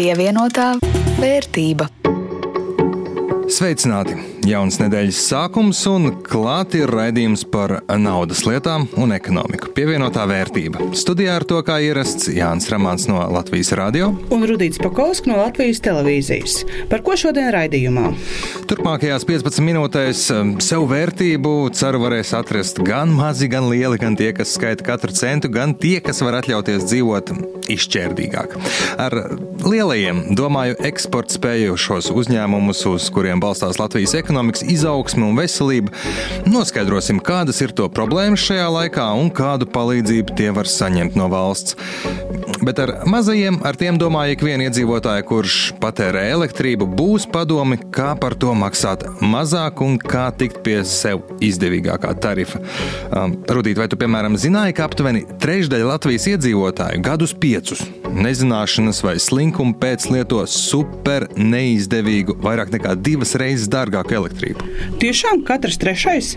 Pievienotā vērtība. Sveicināti! Jauns nedēļas sākums un klāt ir raidījums par naudas lietām un ekonomiku. Pievienotā vērtība. Studijā ar to kā ierasts Jānis Ramāns no Latvijas radio un Rudīts Pakausks no Latvijas televīzijas. Par ko šodien raidījumā? Turpmākajās 15 minūtēs um, sev vērtību ceru varēs atrast gan mazi, gan lieli, gan tie, kas skaita katru centu, gan tie, kas var atļauties dzīvot izšķērdīgāk. Ar lielajiem, domāju, eksporta spējušos uzņēmumus, uz kuriem balstās Latvijas ekonomika ekonomikas izaugsme un veselība. Noskaidrosim, kādas ir to problēmas šajā laikā un kādu palīdzību tie var saņemt no valsts. Bet ar mazajiem, ar tiem domāju, ik viena iedzīvotāja, kurš patērē elektrību, būs padomi, kā par to maksāt mazāk un kā tikt pie sev izdevīgākā tarifa. Um, Rudīt, vai tu, piemēram, zināji, ka aptuveni trešdaļa Latvijas iedzīvotāju gadus piecus nezināšanas vai slinkuma pēc lieto super neizdevīgu, vairāk nekā divas reizes dārgāku elektrību? Tiešām katrs trešais?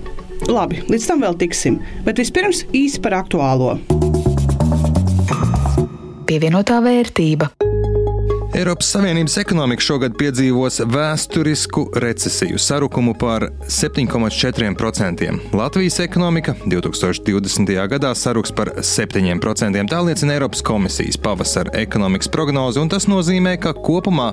Labi, līdz tam vēl tiksim, bet vispirms īsi par aktuālo pievienotā vērtība. Eiropas Savienības ekonomika šogad piedzīvos vēsturisku recesiju, sarukumu par 7,4%. Latvijas ekonomika 2020. gadā saruks par 7%. Tā liecina Eiropas komisijas pavasara ekonomikas prognoze, un tas nozīmē, ka kopumā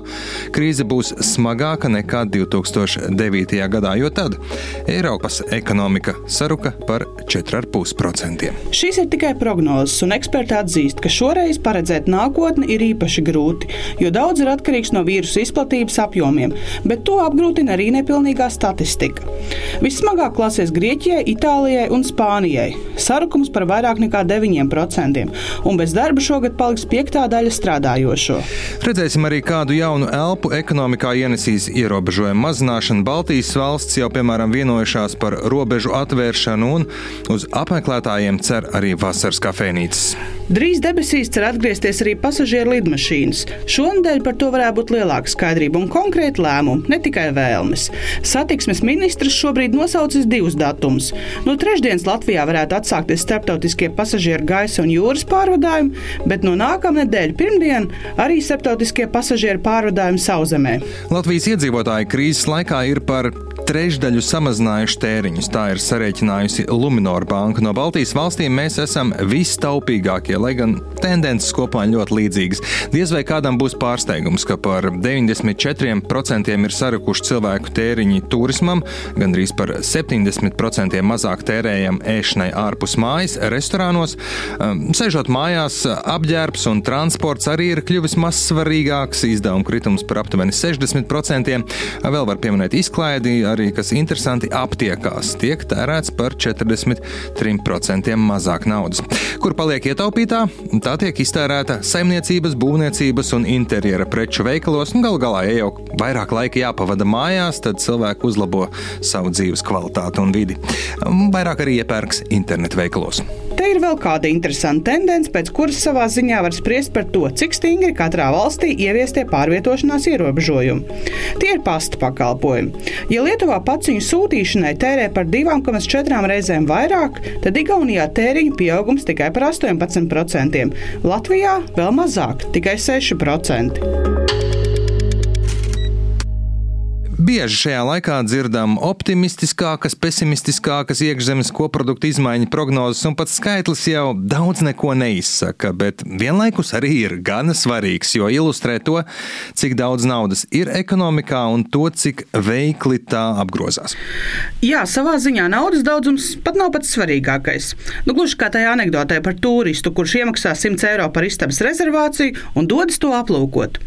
krīze būs smagāka nekā 2009. gadā, jo tad Eiropas ekonomika saruka par 4,5%. Šīs ir tikai prognozes, un eksperti atzīst, ka šoreiz paredzēt nākotni ir īpaši grūti, jo daudz ir atkarīgs no vīrusu izplatības apjomiem, bet to apgrūtina arī nepilnīgā statistika. Vissmagāk klāsies Grieķijai, Itālijai un Spānijai. Sarukums par vairāk nekā 9%, un bez darba šogad paliks piektā daļa strādājošo. Redzēsim arī, kādu jaunu elpu ekonomikā ienesīs ierobežojumu mazināšana. Baltijas valsts jau, piemēram, vienojušās par robežu atvēršanu, un uz apmeklētājiem cer arī vasaras kafejnīcas. Drīz debesīs cer atgriezties arī pasažieru lidmašīnas. Šonadēļ par to varētu būt lielāka skaidrība un konkrēti lēmumi, ne tikai vēlmes. Satiksmes ministrs šobrīd nosaucis divus datumus. No trešdienas Latvijā varētu atsākties starptautiskie pasažieru gaisa un jūras pārvadājumi, bet no nākamā nedēļa pirmdien arī starptautiskie pasažieru pārvadājumi sauszemē. Latvijas iedzīvotāji krīzes laikā ir par trešdaļu samazinājuši tēriņus. Tā ir sarēķinājusi Luminor banka. No Baltijas valstīm mēs esam vistaupīgākie, lai gan tendences kopā ļoti līdzīgas. Diez vai kādam būs pārsteigums, ka par 94% ir sarukuši cilvēku tēriņi turismam, gandrīz par 70% mazāk tērējam ēšanai ārpus mājas, restorānos. Um, Sēžot mājās, apģērbs un transports arī ir kļuvis mazsvarīgāks, izdevuma kritums par aptuveni 60%. Vēl var pieminēt izklaidi, arī arī, kas interesanti, aptiekās tiek tērēts par 43% mazāk naudas. Kur paliek ietaupītā? Tā tiek iztērēta saimniecības, būvniecības un interjera preču veikalos. Galu galā, ja jau vairāk laika jāpavada mājās, tad cilvēki uzlabo savu dzīves kvalitāti un vidi. Vairāk arī iepērks internetu veikalos. Te ir vēl kāda interesanta tendence, pēc kuras savā ziņā var spriest par to, cik stingri katrā valstī ieviestie pārvietošanās ierobežojumi. Tie ir pasta pakalpojumi. Ja Lietuvā paciņu sūtīšanai tērē par 2,4 reizēm vairāk, tad Igaunijā tēriņu pieaugums tikai par 18%, Latvijā vēl mazāk, tikai 6%. Bieži šajā laikā dzirdam optimistiskākas, pesimistiskākas iekšzemes koprodukta izmaiņu prognozes, un pats skaitlis jau daudz neko neizsaka, bet vienlaikus arī ir gana svarīgs, jo ilustrē to, cik daudz naudas ir ekonomikā un to, cik veikli tā apgrozās. Jā, savā ziņā naudas daudzums pat nav pats svarīgākais. Nu, gluži kā tajā anekdotē par turistu, kurš iemaksā 100 eiro par istabas rezervāciju un dodas to aplūkot.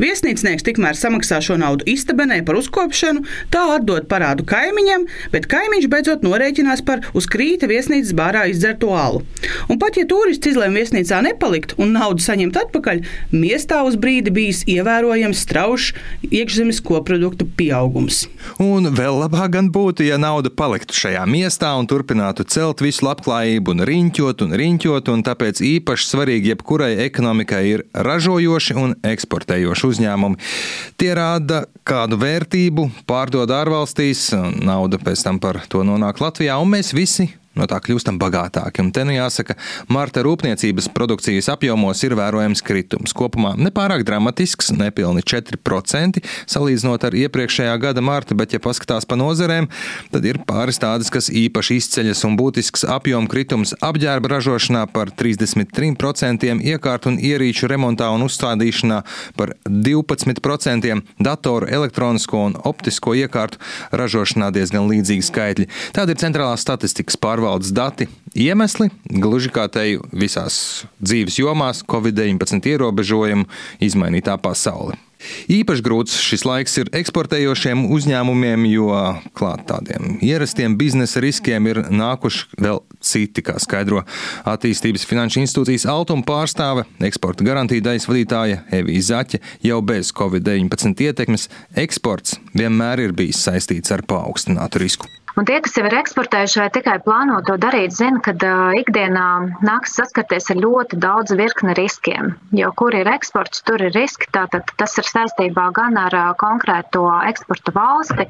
Viesnīcnieks tikmēr samaksā šo naudu istabenē par uzkopu izkopšanu, tā atdod parādu kaimiņam, bet kaimiņš beidzot norēķinās par uz krīta viesnīcas bārā izdzerto alu. Un pat ja turists izlēma viesnīcā nepalikt un naudu saņemt atpakaļ, miestā uz brīdi bijis ievērojams straušs iekšzemes koproduktu pieaugums. Un vēl labāk gan būtu, ja nauda paliktu šajā miestā un turpinātu celt visu labklājību un riņķot un riņķot, un tāpēc īpaši svarīgi jebkurai ekonomikai ir ražojoši un eksportējoši uzņēmumi. Tie rāda kādu vērtību, pārdod ārvalstīs, nauda pēc tam par to nonāk Latvijā, un mēs visi no tā kļūstam bagātāki. Un te nu jāsaka, marta rūpniecības produkcijas apjomos ir vērojams kritums. Kopumā nepārāk dramatisks, nepilni 4% salīdzinot ar iepriekšējā gada martu, bet, ja paskatās pa nozarēm, tad ir pāris tādas, kas īpaši izceļas un būtisks apjomu kritums apģērba ražošanā par 33%, iekārtu un ierīču remontā un uzstādīšanā par 12%, datoru, elektronisko un optisko iekārtu ražošanā diezgan līdzīgi skaitļi. Tāda ir centrālās statistikas pārvaldes dati. Iemesli gluži kā teju visās dzīves jomās - Covid-19 ierobežojumu izmainītā pasaule. Īpaši grūts šis laiks ir eksportējošiem uzņēmumiem, jo klāt tādiem ierastiem biznesa riskiem ir nākuši vēl citi, kā skaidro attīstības finanšu institūcijas Altuma pārstāve, eksporta garantija daļas vadītāja Evija Zaķe. Jau bez Covid-19 ietekmes eksports vienmēr ir bijis saistīts ar paaugstinātu risku. Un tie, kas jau ir eksportējuši vai tikai plāno to darīt, zina, ka ikdienā nāks saskarties ar ļoti daudz virkni riskiem. Jo kur ir eksports, tur ir riski. Tātad tas ir saistībā gan ar konkrēto eksporta valsti,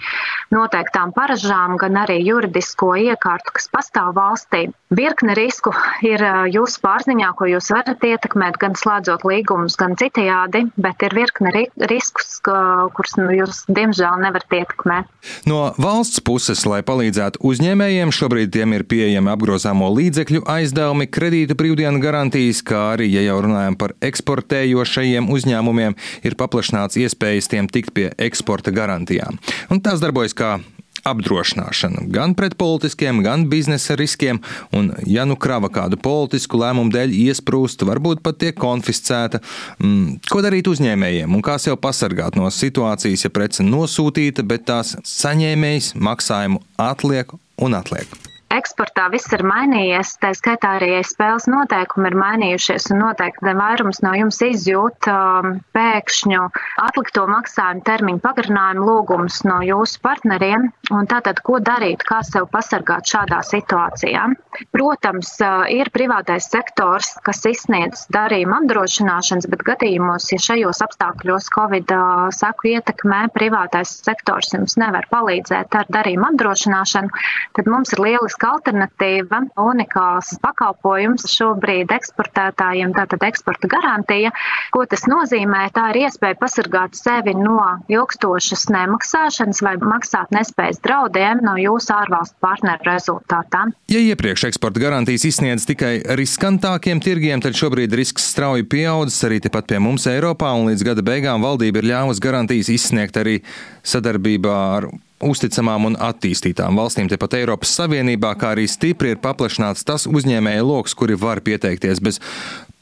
noteiktām paražām, gan arī juridisko iekārtu, kas pastāv valstī. Virkne risku ir jūsu pārziņā, ko jūs varat ietekmēt, gan slēdzot līgumus, gan citajādi, bet ir virkne ri riskus, kurus nu, jūs diemžēl nevarat ietekmēt. No valsts puses, lai palīdzētu uzņēmējiem. Šobrīd tiem ir pieejami apgrozāmo līdzekļu aizdevumi, kredītu brīvdienu garantijas, kā arī, ja jau runājam par eksportējošajiem uzņēmumiem, ir paplašināts iespējas tiem tikt pie eksporta garantijām. Un tās darbojas kā apdrošināšana gan pret politiskiem, gan biznesa riskiem, un, ja nu krava kādu politisku lēmumu dēļ iesprūst, varbūt pat tiek konfiscēta, mm, ko darīt uzņēmējiem un kā sev pasargāt no situācijas, ja prece nosūtīta, bet tās saņēmējs maksājumu atliek un atliek eksportā viss ir mainījies, tā skaitā arī spēles noteikumi ir mainījušies, un noteikti vairums no jums izjūt um, pēkšņu atlikto maksājumu termiņu pagarinājumu lūgumus no jūsu partneriem. Tātad, ko darīt, kā sev pasargāt šādā situācijā? Protams, uh, ir privātais sektors, kas izsniedz darījuma apdrošināšanas, bet gadījumos, ja šajos apstākļos Covid uh, saku ietekmē privātais sektors jums nevar palīdzēt ar darījuma apdrošināšanu, tad mums ir lielisks lieliska alternatīva, unikāls pakalpojums šobrīd eksportētājiem, tātad eksporta garantija. Ko tas nozīmē? Tā ir iespēja pasargāt sevi no ilgstošas nemaksāšanas vai maksāt nespējas draudiem no jūsu ārvalstu partneru rezultātā. Ja iepriekš eksporta garantijas izsniedz tikai riskantākiem tirgiem, tad šobrīd risks strauji pieaudzis arī tepat pie mums Eiropā, un līdz gada beigām valdība ir ļāvusi garantijas izsniegt arī sadarbībā ar uzticamām un attīstītām valstīm tepat Eiropas Savienībā, kā arī stipri ir paplašināts tas uzņēmēju lokus, kuri var pieteikties bez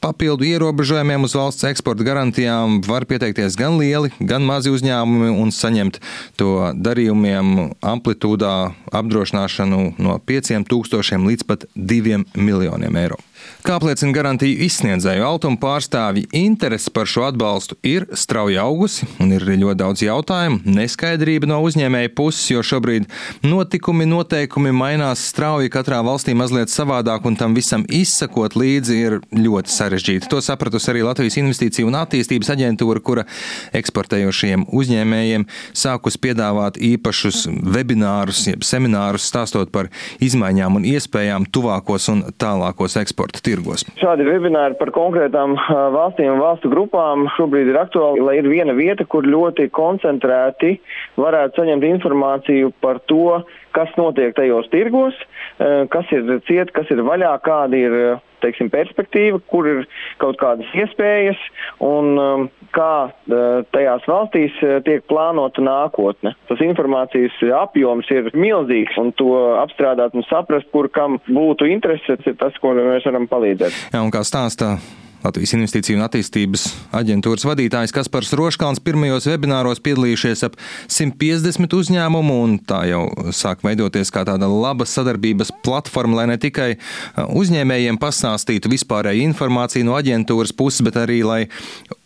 papildu ierobežojumiem uz valsts eksporta garantijām var pieteikties gan lieli, gan mazi uzņēmumi un saņemt to darījumiem amplitūdā apdrošināšanu no 5000 līdz pat 2 miljoniem eiro. Kā apliecina garantiju izsniedzēju automu pārstāvji, interese par šo atbalstu ir strauji augusi un ir arī ļoti daudz jautājumu, neskaidrība no uzņēmēja puses, jo šobrīd notikumi, noteikumi mainās strauji katrā valstī mazliet savādāk un tam visam izsakot līdzi ir ļoti sarežģīti. To sapratusi arī Latvijas Investīciju un attīstības aģentūra, kura eksportējošiem uzņēmējiem sākus piedāvāt īpašus webinārus, jeb seminārus stāstot par izmaiņām un iespējām tuvākos un tālākos eksporta eksporta tirgos. Šādi webināri par konkrētām valstīm un valstu grupām šobrīd ir aktuāli, lai ir viena vieta, kur ļoti koncentrēti varētu saņemt informāciju par to, kas notiek tajos tirgos, kas ir ciet, kas ir vaļā, kādi ir teiksim, perspektīva, kur ir kaut kādas iespējas un um, kā uh, tajās valstīs uh, tiek plānota nākotne. Tas informācijas apjoms ir milzīgs un to apstrādāt un saprast, kur kam būtu interese, tas, ko mēs varam palīdzēt. Jā, un kā stāstā Latvijas Investīciju un attīstības aģentūras vadītājs Kaspars Roškāns pirmajos webināros piedalījušies ap 150 uzņēmumu, un tā jau sāk veidoties kā tāda laba sadarbības platforma, lai ne tikai uzņēmējiem pastāstītu vispārēju informāciju no aģentūras puses, bet arī lai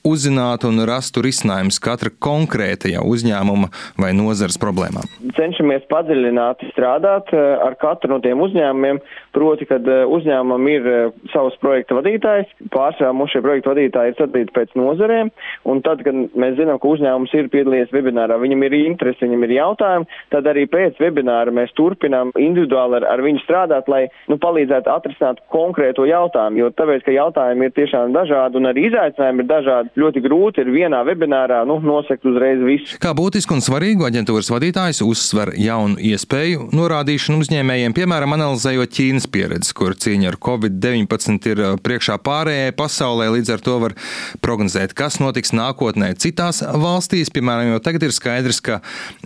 uzzinātu un rastu risinājumus katra konkrētajā uzņēmuma vai nozares problēmām? Cenšamies padziļināti strādāt eh, ar katru no tiem uzņēmumiem, proti, kad eh, uzņēmumam ir eh, savs projekta vadītājs, pārsvarā mums šie projekta vadītāji ir sadalīti pēc nozarēm, un tad, kad mēs zinām, ka uzņēmums ir piedalījies webinārā, viņam ir interesi, viņam ir jautājumi, tad arī pēc webināra mēs turpinām individuāli ar, ar viņu strādāt, lai nu, palīdzētu atrisināt konkrēto jautājumu, jo tāpēc, ka jautājumi ir tiešām dažādi un arī izaicinājumi ir dažādi, ļoti grūti ir vienā webinārā nu, nosekt uzreiz visu. Kā būtisku un svarīgu aģentūras vadītājs uzsver jaunu iespēju norādīšanu uzņēmējiem, piemēram, analizējot Ķīnas pieredzi, kur cīņa ar Covid-19 ir priekšā pārējai pasaulē, līdz ar to var prognozēt, kas notiks nākotnē citās valstīs. Piemēram, jau tagad ir skaidrs, ka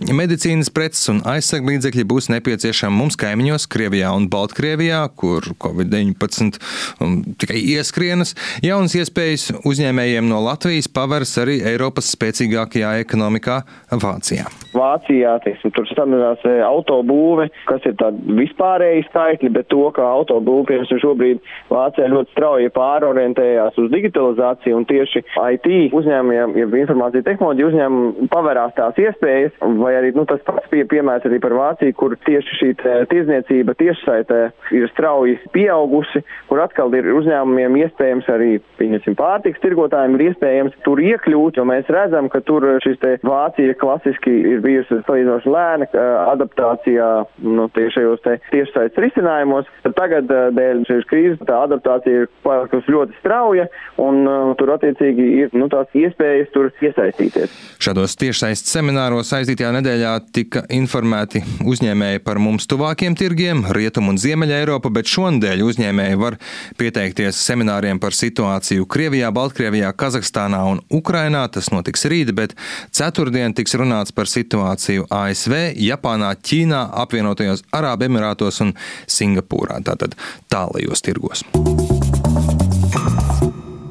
medicīnas preces un aizsarglīdzekļi būs nepieciešami mums kaimiņos, Krievijā un Baltkrievijā, kur Covid-19 um, tikai ieskrienas. Jaunas iespējas uzņēmējiem no Latvijas paveras arī Eiropas spēcīgākajā ekonomikā Vācijā. Vācijā, teiksim, tur standartās autobūve, kas ir tādi vispārēji skaitļi, bet to, ka autobūve, piemēram, šobrīd Vācijā ļoti strauji pārorientējās uz digitalizāciju un tieši IT uzņēmumiem, ja informācija tehnoloģija uzņēmumiem pavērās tās iespējas, vai arī, nu, tas pats pie, piemērs arī par Vāciju, kur tieši šī tirzniecība tiešsaitē ir strauji pieaugusi, kur atkal ir uzņēmumiem iespējams arī, pieņemsim, pārtiks tirgotājiem ir iespējams tur iekļūt, jo mēs redzam, ka tur šis te Vācija klasiski ir bijusi salīdzinoši lēna adaptācijā, nu, tiešajos te tiešsaites risinājumos. Tad tagad dēļ šīs krīzes tā adaptācija ir palikusi ļoti strauja un tur attiecīgi ir, nu, tās iespējas tur iesaistīties. Šādos tiešsaistes semināros aizdītajā nedēļā tika informēti uzņēmēji par mums tuvākiem tirgiem, Rietumu un Ziemeļa Eiropa, bet šonadēļ uzņēmēji var pieteikties semināriem par situāciju Krievijā, Baltkrievijā, Kazahstānā un Ukrainā. Tas notiks rīt, bet ceturtdien tiks runāts par situāciju ASV, Japānā, Ķīnā, apvienotajos Arābu Emirātos un Singapūrā, tātad tālajos tirgos.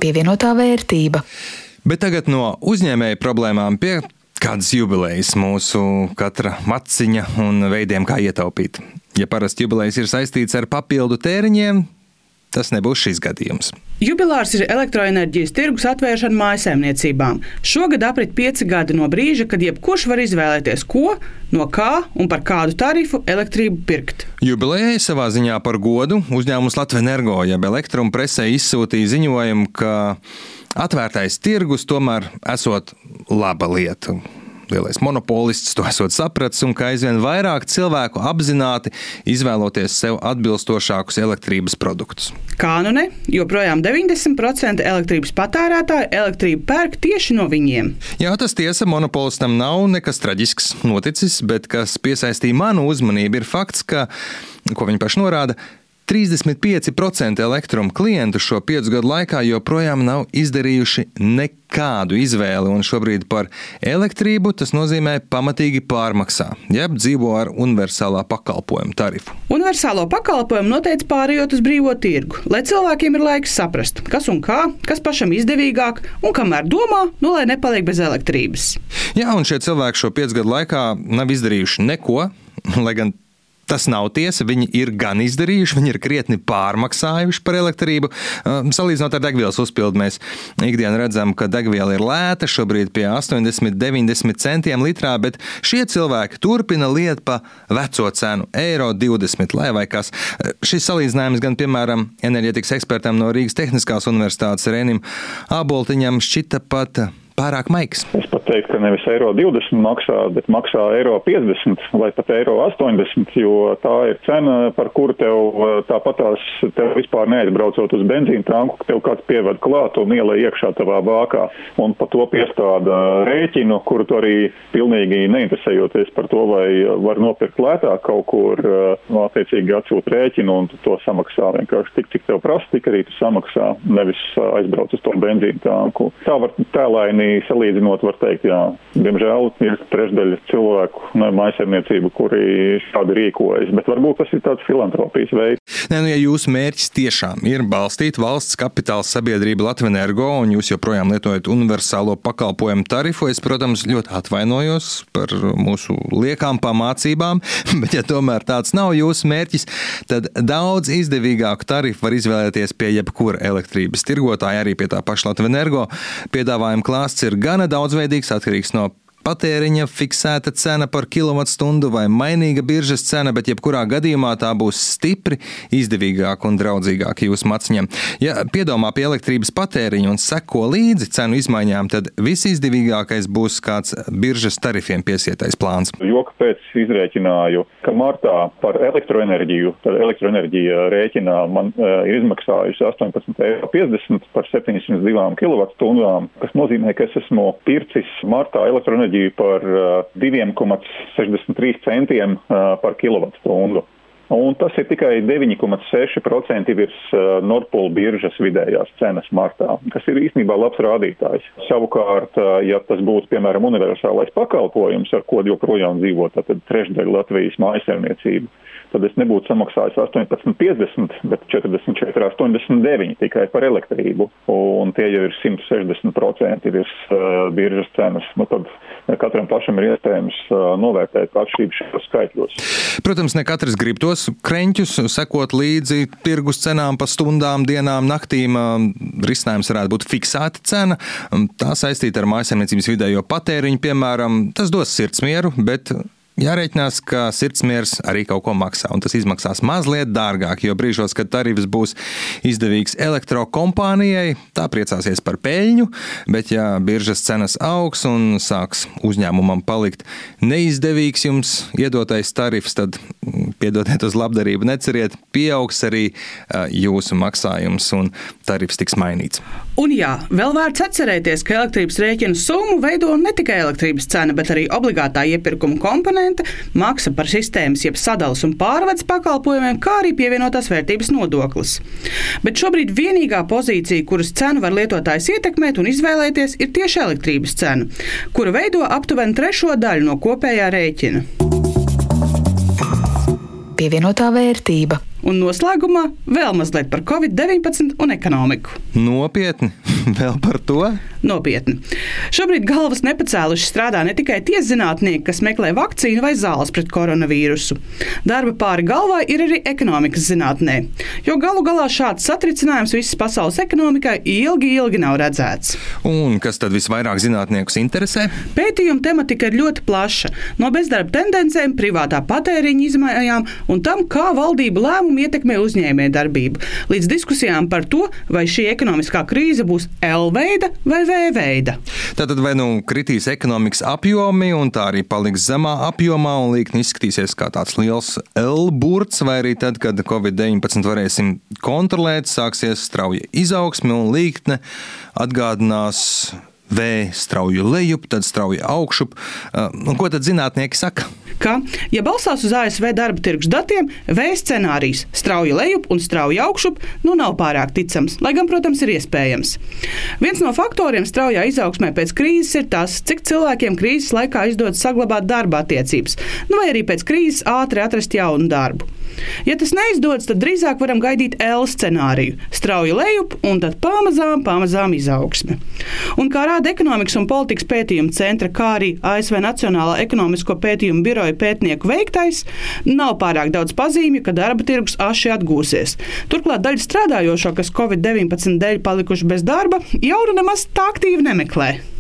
Pievienotā vērtība. Bet tagad no uzņēmēju problēmām pie kādas jubilejas mūsu katra maciņa un veidiem, kā ietaupīt. Ja parasti jubilejas ir saistīts ar papildu tēriņiem, tas nebūs šis gadījums. Jubilārs ir elektroenerģijas tirgus atvēršana mājsaimniecībām. Šogad aprit pieci gadi no brīža, kad jebkurš var izvēlēties, ko, no kā un par kādu tarifu elektrību pirkt. Jubilejai savā ziņā par godu uzņēmums Latvijas Energo, jeb elektruma presē izsūtīja ziņojumu, ka atvērtais tirgus tomēr esot laba lieta lielais monopolists to esot sapratis, un ka aizvien vairāk cilvēku apzināti izvēloties sev atbilstošākus elektrības produktus. Kā nu ne? Joprojām 90% elektrības patērētāju elektrību pērk tieši no viņiem. Jā, tas tiesa, monopolistam nav nekas traģisks noticis, bet kas piesaistīja manu uzmanību, ir fakts, ka, ko viņi paši norāda, 35% elektruma klientu šo piecu gadu laikā joprojām nav izdarījuši nekādu izvēli, un šobrīd par elektrību tas nozīmē pamatīgi pārmaksā, jeb dzīvo ar universālā pakalpojuma tarifu. Universālo pakalpojumu noteica pārējot uz brīvo tirgu, lai cilvēkiem ir laiks saprast, kas un kā, kas pašam izdevīgāk, un kamēr domā, nu lai nepaliek bez elektrības. Jā, un šie cilvēki šo piecu gadu laikā nav izdarījuši neko, lai gan Tas nav tiesa. Viņi ir gan izdarījuši, viņi ir krietni pārmaksājuši par elektrību. Salīdzinot ar degvielas uzpildu, mēs ikdienā redzam, ka degviela ir lēta, šobrīd pie 80, 90 centiem litrā, bet šie cilvēki turpina liet pa veco cenu - eiro 20, lai vai kas. Šis salīdzinājums gan, piemēram, enerģetikas ekspertam no Rīgas Tehniskās Universitātes Renim Aboltiņam šķita pat pārāk maigs. Es pat teiktu, ka nevis eiro 20 maksā, bet maksā eiro 50 vai pat eiro 80, jo tā ir cena, par kuru tev tāpatās tev vispār neaizbraucot uz benzīna tanku, tev kāds pieved klāt un ielai iekšā tavā bākā un pa to piestāda rēķinu, kuru tu arī pilnīgi neinteresējoties par to, vai var nopirkt lētāk kaut kur, nu, attiecīgi atsūt rēķinu un to samaksā vienkārši tik, cik tev prasa, tik arī tu samaksā, nevis aizbrauc uz to benzīna tanku. Tā var tēlaini līmenī salīdzinot, var teikt, jā, diemžēl ir trešdaļa cilvēku no maisaimniecību, kuri šādi rīkojas, bet varbūt tas ir tāds filantropijas veids. Nē, nu, ja jūsu mērķis tiešām ir balstīt valsts kapitāla sabiedrību Latvenergo un jūs joprojām lietojat universālo pakalpojumu tarifu, es, protams, ļoti atvainojos par mūsu liekām pamācībām, bet ja tomēr tāds nav jūsu mērķis, tad daudz izdevīgāku tarifu var izvēlēties pie jebkura elektrības tirgotāja, arī pie tā paša Latvijas energo. Piedāvājuma klāsts ir gana daudzveidīgs, atkarīgs no patēriņa fiksēta cena par kilovatstundu vai mainīga biržas cena, bet jebkurā gadījumā tā būs stipri izdevīgāka un draudzīgāka jūsu maciņam. Ja piedomā pie elektrības patēriņa un seko līdzi cenu izmaiņām, tad visizdevīgākais būs kāds biržas tarifiem piesietais plāns. Joka pēc izrēķināju, ka martā par elektroenerģiju, tad elektroenerģija rēķinā man uh, ir izmaksājusi 18,50 eiro par 702 kWh, kas nozīmē, ka es esmu pircis martā elektroenerģiju enerģiju par 2,63 centiem par kilovatstundu. Un tas ir tikai 9,6% virs Nordpūļa biržas vidējās cenas martā, kas ir īstenībā labs rādītājs. Savukārt, ja tas būtu, piemēram, universālais pakalpojums, ar ko joprojām dzīvo tātad trešdaļa Latvijas mājasēmniecību, tad es nebūtu samaksājis 18,50, bet 44,89 tikai par elektrību. Un tie jau ir 160% virs uh, biržas cenas. Nu, tad katram pašam ir iespējams uh, novērtēt atšķirību šajos skaitļos. Protams, ne katrs grib tos kreņķus, sekot līdzi tirgus cenām pa stundām, dienām, naktīm. Risinājums varētu būt fiksēta cena. Tā saistīta ar mājasemniecības vidējo patēriņu, piemēram, tas dos sirdsmieru, bet Jārēķinās, ka sirdsmiers arī kaut ko maksā, un tas izmaksās mazliet dārgāk, jo brīžos, kad tarifs būs izdevīgs elektrokompānijai, tā priecāsies par peļņu, bet ja biržas cenas augs un sāks uzņēmumam palikt neizdevīgs jums iedotais tarifs, tad mm, piedodiet uz labdarību, neceriet, pieaugs arī jūsu maksājums un tarifs tiks mainīts. Un jā, vēl vērts atcerēties, ka elektrības rēķina summu veido ne tikai elektrības cena, bet arī obligātā iepirkuma komponente, maksa par sistēmas, jeb sadalas un pārvades pakalpojumiem, kā arī pievienotās vērtības nodoklis. Bet šobrīd vienīgā pozīcija, kuras cenu var lietotājs ietekmēt un izvēlēties, ir tieši elektrības cena, kura veido aptuveni trešo daļu no kopējā rēķina. Pievienotā vērtība. Un noslēgumā vēl mazliet par Covid-19 un ekonomiku. Nopietni, vēl par to? Nopietni. Šobrīd galvas nepacēluši strādā ne tikai tie zinātnieki, kas meklē vakcīnu vai zāles pret koronavīrusu. Darba pāri galvai ir arī ekonomikas zinātnē, jo galu galā šāds satricinājums visas pasaules ekonomikai ilgi, ilgi nav redzēts. Un kas tad visvairāk zinātniekus interesē? Pētījuma tematika ir ļoti plaša - no bezdarba tendencēm, privātā patēriņa izmaiņām un tam, kā valdība lēmumu lēmumi ietekmē uzņēmējdarbību, līdz diskusijām par to, vai šī ekonomiskā krīze būs L veida vai V veida. Tātad vai nu kritīs ekonomikas apjomi, un tā arī paliks zemā apjomā, un līkni izskatīsies kā tāds liels L burts, vai arī tad, kad Covid-19 varēsim kontrolēt, sāksies strauja izaugsme un līkne atgādinās V strauju lejup, tad strauju augšup. Un ko tad zinātnieki saka? Ka, ja balstās uz ASV darba tirgus datiem, V scenārijs strauji lejup un strauji augšup nu nav pārāk ticams, lai gan, protams, ir iespējams. Viens no faktoriem straujā izaugsmē pēc krīzes ir tas, cik cilvēkiem krīzes laikā izdodas saglabāt darba attiecības, nu vai arī pēc krīzes ātri atrast jaunu darbu. Ja tas neizdodas, tad drīzāk varam gaidīt L scenāriju - strauji lejup un tad pamazām, pamazām izaugsme. Un kā rāda ekonomikas un politikas pētījuma centra, kā arī ASV Nacionālā ekonomisko pētījumu biroja pētnieku veiktais, nav pārāk daudz pazīmju, ka darba tirgus aši atgūsies. Turklāt daļa strādājošo, kas Covid-19 dēļ palikuši bez darba, jau nu nemaz tā aktīvi nemeklē.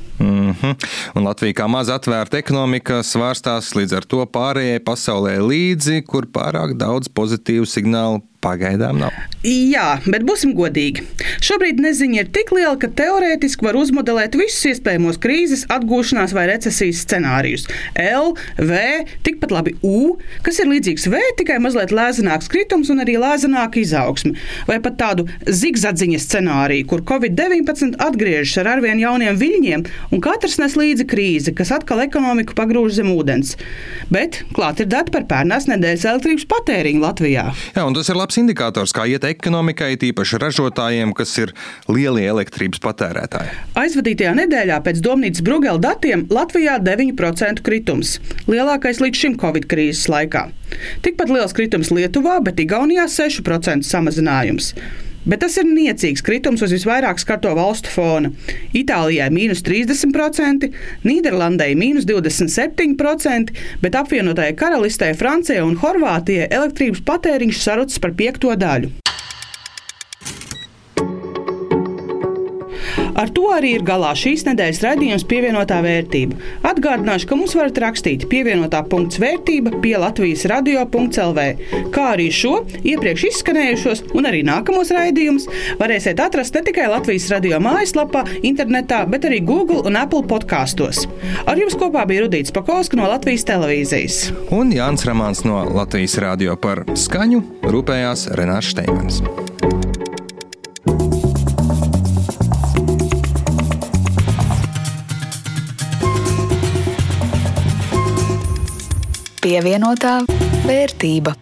Mm -hmm. Un Latvija kā maz atvērta ekonomika svārstās līdz ar to pārējai pasaulē līdzi, kur pārāk daudz pozitīvu signālu Pagaidām nav. Jā, bet būsim godīgi. Šobrīd neziņa ir tik liela, ka teorētiski var uzmodelēt visus iespējamos krīzes, atgūšanās vai recesijas scenārijus. L, V, tikpat labi U, kas ir līdzīgs V, tikai mazliet lēzināks kritums un arī lēzināka izaugsme. Vai pat tādu zigzadziņa scenāriju, kur Covid-19 atgriežas ar arvien jauniem viļņiem, un Katrs nes līdzi krīzi, kas atkal ekonomiku pagrūž zem ūdens. Bet klāt ir dati par pērnās nedēļas elektrības patēriņu Latvijā. Jā, un tas ir labs indikators, kā iet ekonomikai, tīpaši ražotājiem, kas ir lielie elektrības patērētāji. Aizvadītajā nedēļā pēc Domnīcas Brugela datiem Latvijā 9% kritums, lielākais līdz šim Covid krīzes laikā. Tikpat liels kritums Lietuvā, bet Igaunijā 6% samazinājums. Bet tas ir niecīgs kritums uz visvairāk skarto valstu fona. Itālijai - mīnus 30%, Nīderlandai - mīnus 27%, bet apvienotajai karalistē, Francijai un Horvātijai elektrības patēriņš sarucis par piekto daļu. Ar to arī ir galā šīs nedēļas raidījums pievienotā vērtība. Atgādināšu, ka mums varat rakstīt pievienotā punkts vērtība pie Latvijas radio.lv, kā arī šo iepriekš izskanējušos un arī nākamos raidījumus varēsiet atrast ne tikai Latvijas radio mājaslapā, internetā, bet arī Google un Apple podkastos. Ar jums kopā bija Rudīts Pakausks no Latvijas televīzijas. Un Jānis Ramāns no Latvijas radio par skaņu rūpējās Renārs Steimans. Pievienotā vērtība.